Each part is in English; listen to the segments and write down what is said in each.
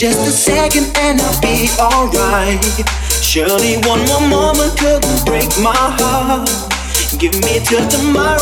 just a second and I'll be alright. Surely one more moment couldn't break my heart. Give me till tomorrow,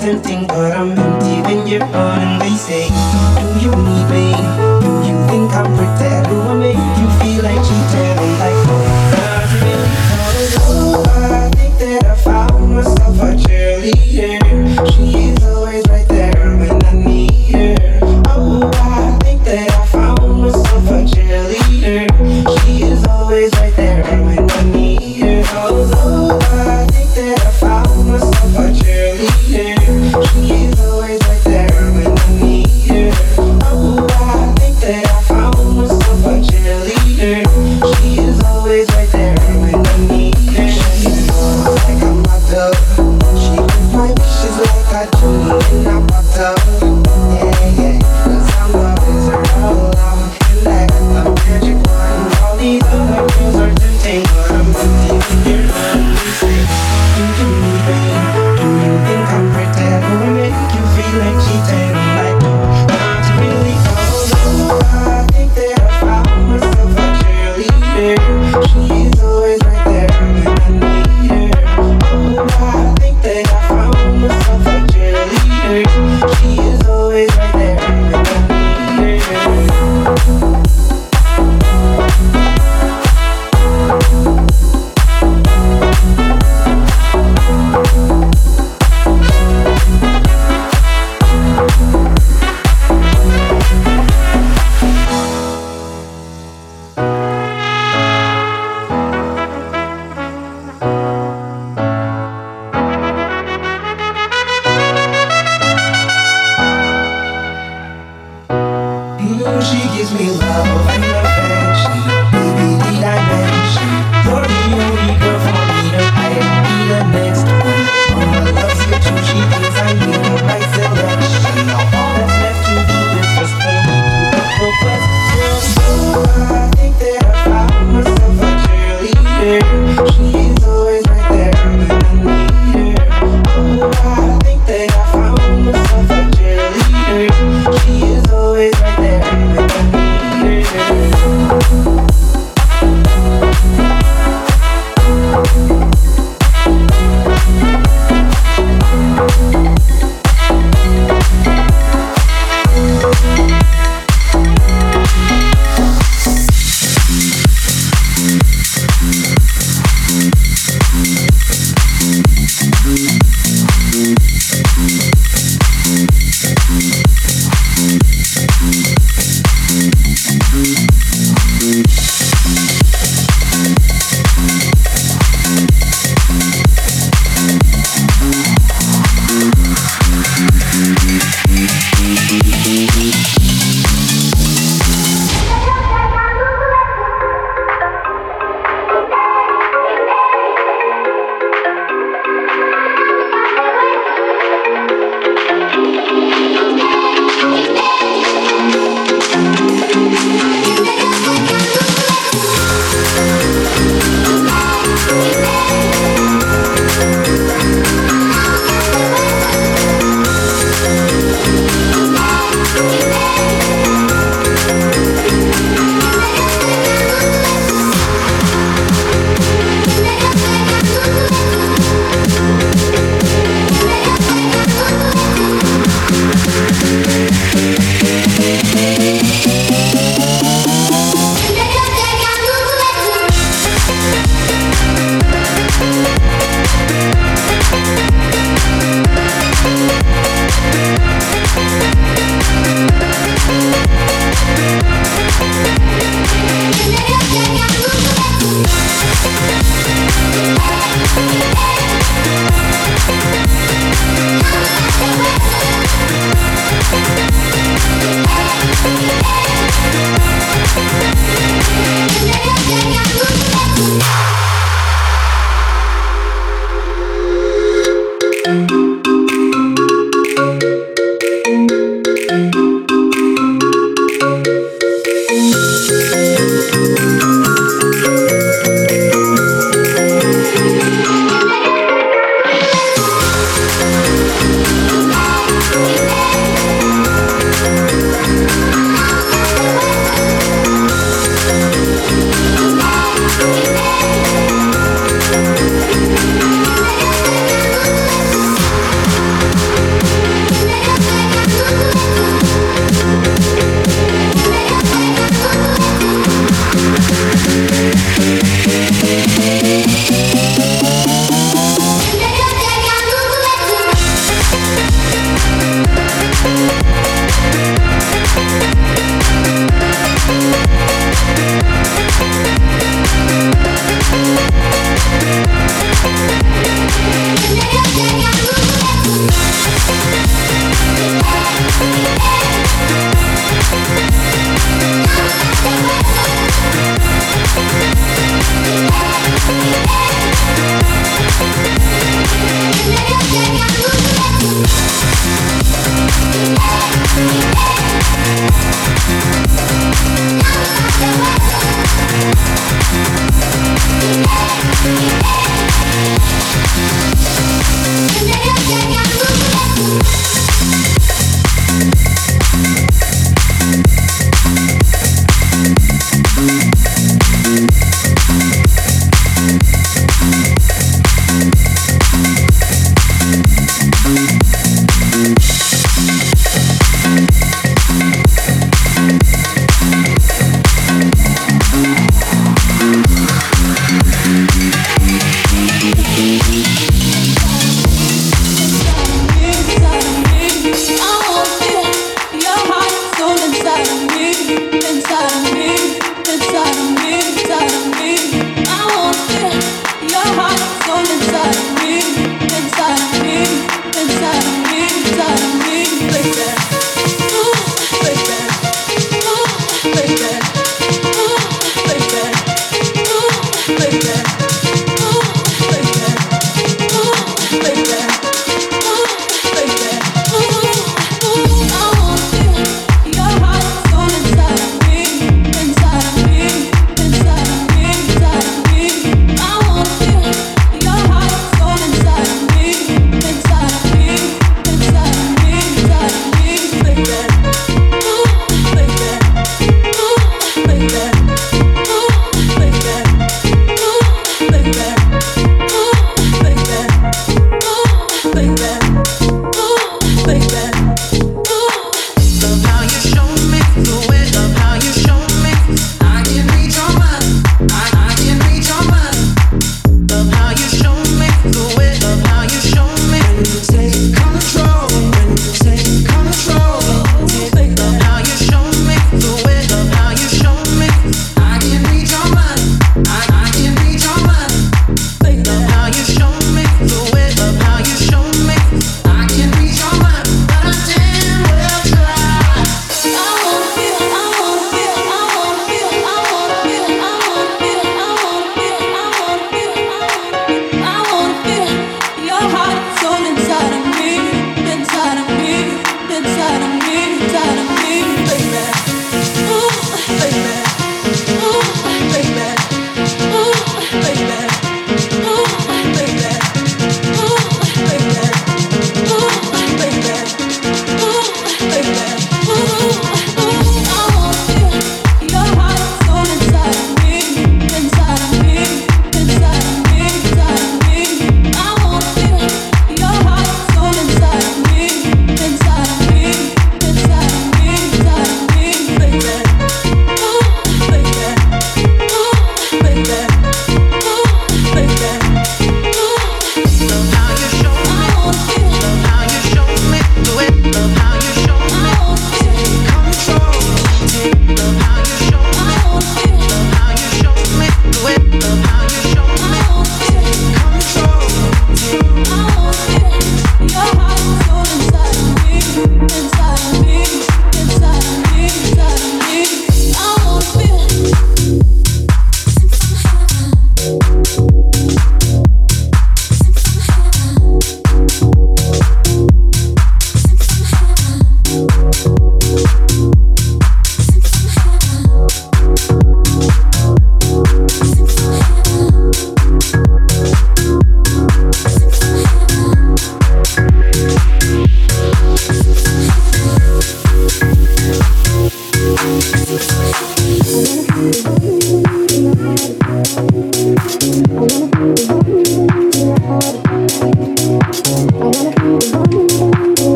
tempting, but I'm empty when you're gone. And they say, Do you need me? Do you think I'm pretend? Do I She gives me love.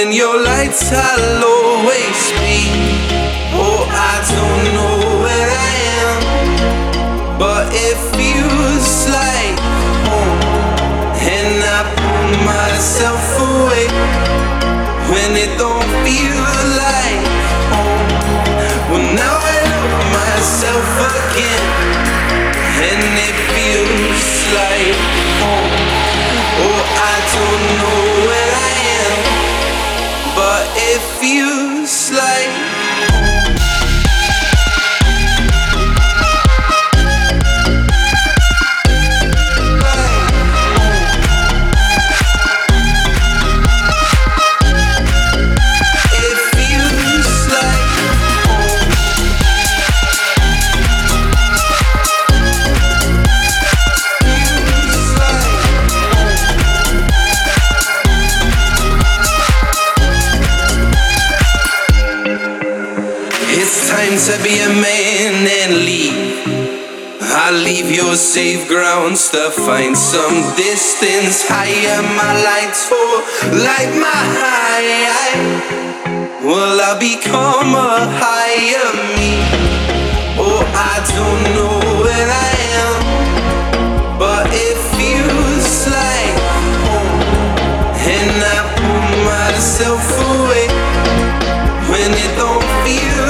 in your lights, I'll always be. Oh, I don't know where I am, but it feels like home. And I pull myself away when it don't feel like. safe grounds to find some distance higher. My lights for light my high. Will I become a higher me? Oh, I don't know where I am, but it feels like home. And I pull myself away when it don't feel.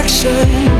direction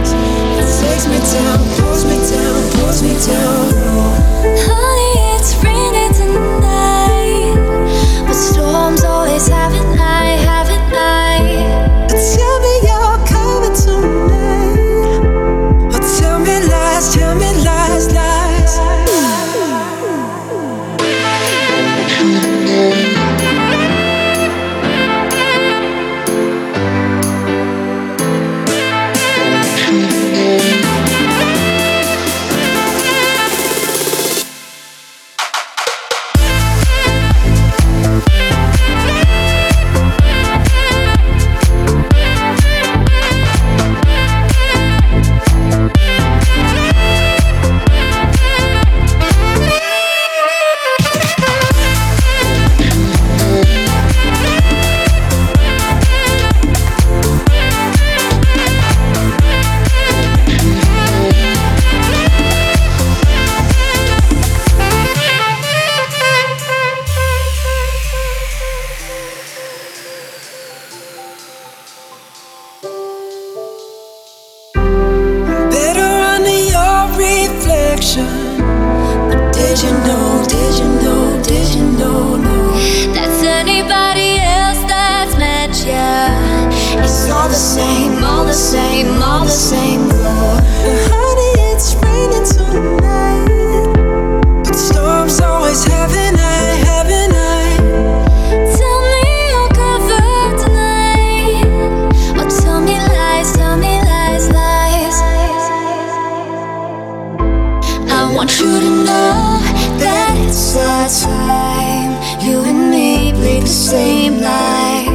Want you to know that it's our time. You and me bleed the same light.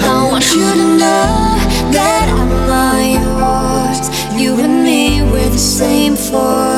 I want you to know that I'm not yours. You and me, we're the same force.